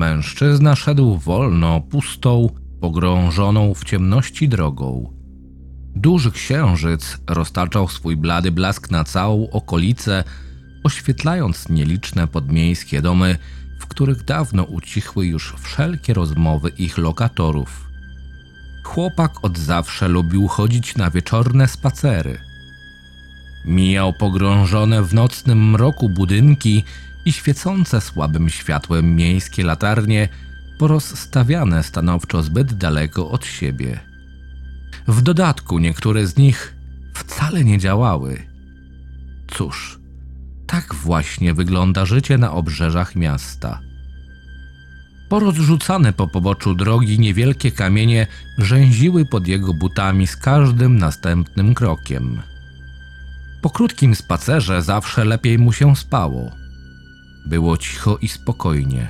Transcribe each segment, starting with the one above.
Mężczyzna szedł wolno, pustą, pogrążoną w ciemności drogą. Duży księżyc roztaczał swój blady blask na całą okolicę, oświetlając nieliczne podmiejskie domy, w których dawno ucichły już wszelkie rozmowy ich lokatorów. Chłopak od zawsze lubił chodzić na wieczorne spacery. Mijał pogrążone w nocnym mroku budynki i świecące słabym światłem miejskie latarnie, porozstawiane stanowczo zbyt daleko od siebie. W dodatku niektóre z nich wcale nie działały. Cóż, tak właśnie wygląda życie na obrzeżach miasta. Porozrzucane po poboczu drogi niewielkie kamienie rzęziły pod jego butami z każdym następnym krokiem. Po krótkim spacerze zawsze lepiej mu się spało. Było cicho i spokojnie.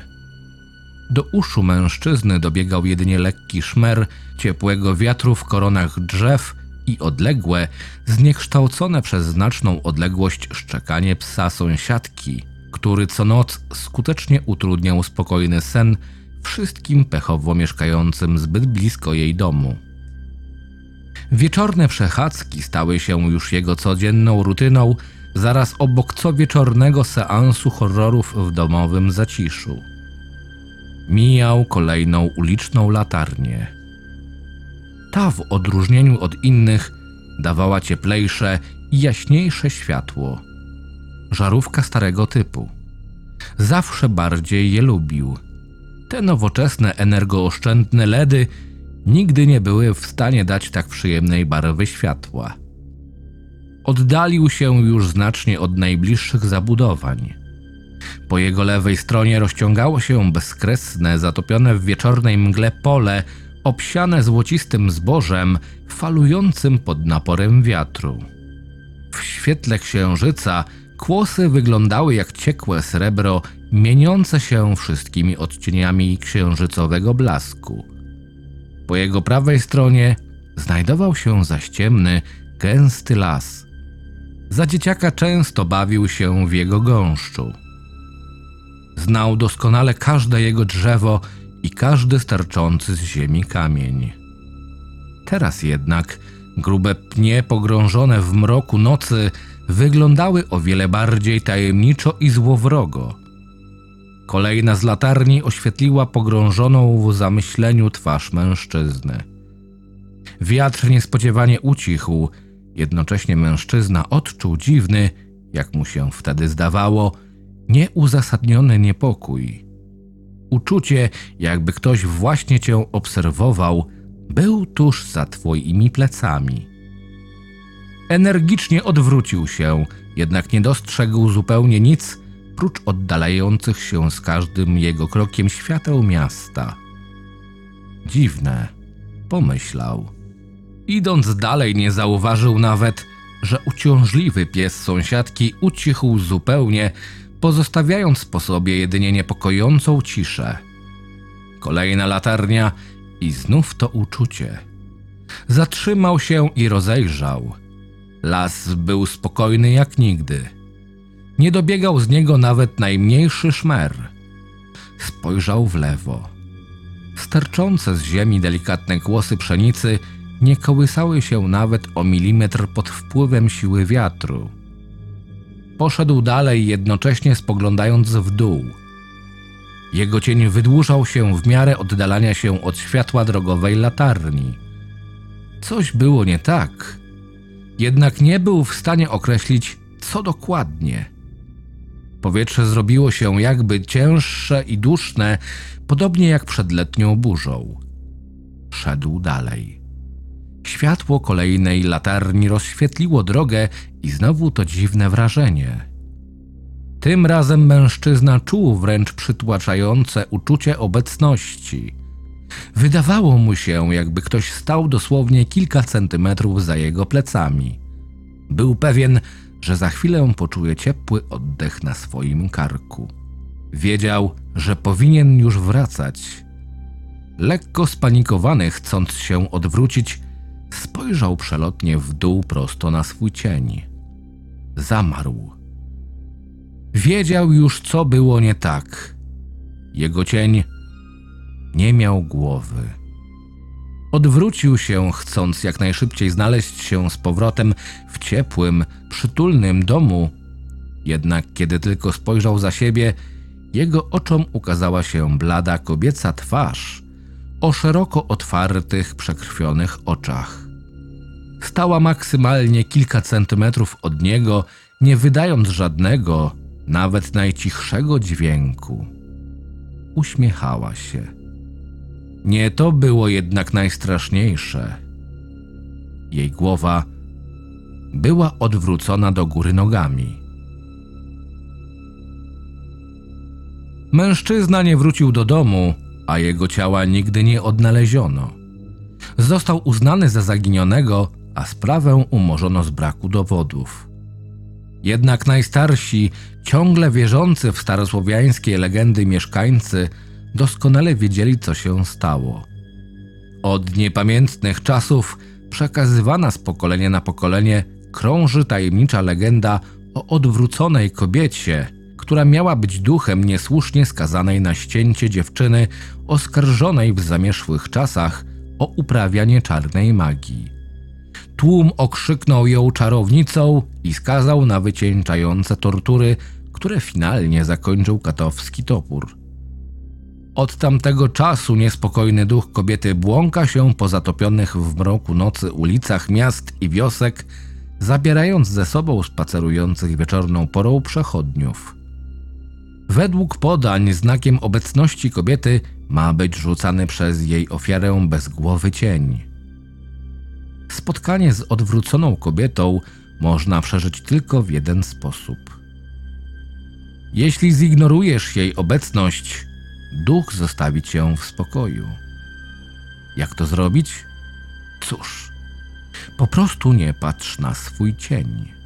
Do uszu mężczyzny dobiegał jedynie lekki szmer ciepłego wiatru w koronach drzew i odległe, zniekształcone przez znaczną odległość szczekanie psa sąsiadki, który co noc skutecznie utrudniał spokojny sen wszystkim pechowo mieszkającym zbyt blisko jej domu. Wieczorne przechadzki stały się już jego codzienną rutyną, zaraz obok co wieczornego seansu horrorów w domowym zaciszu. Mijał kolejną uliczną latarnię. Ta w odróżnieniu od innych dawała cieplejsze i jaśniejsze światło. Żarówka starego typu. Zawsze bardziej je lubił. Te nowoczesne, energooszczędne LEDy nigdy nie były w stanie dać tak przyjemnej barwy światła. Oddalił się już znacznie od najbliższych zabudowań. Po jego lewej stronie rozciągało się bezkresne, zatopione w wieczornej mgle pole, obsiane złocistym zbożem, falującym pod naporem wiatru. W świetle księżyca kłosy wyglądały jak ciekłe srebro, mieniące się wszystkimi odcieniami księżycowego blasku. Po jego prawej stronie znajdował się zaściemny, gęsty las. Za dzieciaka często bawił się w jego gąszczu. Znał doskonale każde jego drzewo i każdy starczący z ziemi kamień. Teraz jednak grube pnie pogrążone w mroku nocy wyglądały o wiele bardziej tajemniczo i złowrogo. Kolejna z latarni oświetliła pogrążoną w zamyśleniu twarz mężczyzny. Wiatr niespodziewanie ucichł, jednocześnie mężczyzna odczuł dziwny, jak mu się wtedy zdawało, nieuzasadniony niepokój. Uczucie, jakby ktoś właśnie cię obserwował, był tuż za twoimi plecami. Energicznie odwrócił się, jednak nie dostrzegł zupełnie nic, prócz oddalających się z każdym jego krokiem świateł miasta. Dziwne, pomyślał. Idąc dalej, nie zauważył nawet, że uciążliwy pies sąsiadki ucichł zupełnie, pozostawiając po sobie jedynie niepokojącą ciszę. Kolejna latarnia i znów to uczucie. Zatrzymał się i rozejrzał. Las był spokojny jak nigdy. Nie dobiegał z niego nawet najmniejszy szmer. Spojrzał w lewo. Sterczące z ziemi delikatne kłosy pszenicy nie kołysały się nawet o milimetr pod wpływem siły wiatru. Poszedł dalej, jednocześnie spoglądając w dół. Jego cień wydłużał się w miarę oddalania się od światła drogowej latarni. Coś było nie tak, jednak nie był w stanie określić, co dokładnie. Powietrze zrobiło się jakby cięższe i duszne, podobnie jak przed letnią burzą. Szedł dalej. Światło kolejnej latarni rozświetliło drogę i znowu to dziwne wrażenie. Tym razem mężczyzna czuł wręcz przytłaczające uczucie obecności. Wydawało mu się, jakby ktoś stał dosłownie kilka centymetrów za jego plecami. Był pewien, że za chwilę poczuje ciepły oddech na swoim karku. Wiedział, że powinien już wracać. Lekko spanikowany, chcąc się odwrócić, spojrzał przelotnie w dół prosto na swój cień. Zamarł. Wiedział już, co było nie tak. Jego cień nie miał głowy. Odwrócił się, chcąc jak najszybciej znaleźć się z powrotem w ciepłym, przytulnym domu. Jednak kiedy tylko spojrzał za siebie, jego oczom ukazała się blada kobieca twarz o szeroko otwartych, przekrwionych oczach. Stała maksymalnie kilka centymetrów od niego, nie wydając żadnego, nawet najcichszego dźwięku. Uśmiechała się. Nie to było jednak najstraszniejsze. Jej głowa była odwrócona do góry nogami. Mężczyzna nie wrócił do domu, a jego ciała nigdy nie odnaleziono. Został uznany za zaginionego, a sprawę umorzono z braku dowodów. Jednak najstarsi, ciągle wierzący w starosłowiańskie legendy mieszkańcy doskonale wiedzieli, co się stało. Od niepamiętnych czasów przekazywana z pokolenia na pokolenie krąży tajemnicza legenda o odwróconej kobiecie, która miała być duchem niesłusznie skazanej na ścięcie dziewczyny oskarżonej w zamierzchłych czasach o uprawianie czarnej magii. Tłum okrzyknął ją czarownicą i skazał na wycieńczające tortury, które finalnie zakończył katowski topór. Od tamtego czasu niespokojny duch kobiety błąka się po zatopionych w mroku nocy ulicach miast i wiosek, zabierając ze sobą spacerujących wieczorną porą przechodniów. Według podań znakiem obecności kobiety ma być rzucany przez jej ofiarę bezgłowy cień. Spotkanie z odwróconą kobietą można przeżyć tylko w jeden sposób. Jeśli zignorujesz jej obecność, duch zostawi cię w spokoju. Jak to zrobić? Cóż, po prostu nie patrz na swój cień.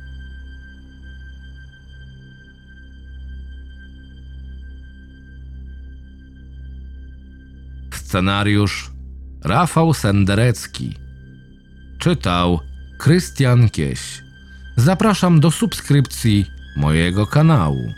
Scenariusz Rafał Senderecki. Czytał Krystian Kieś. Zapraszam do subskrypcji mojego kanału.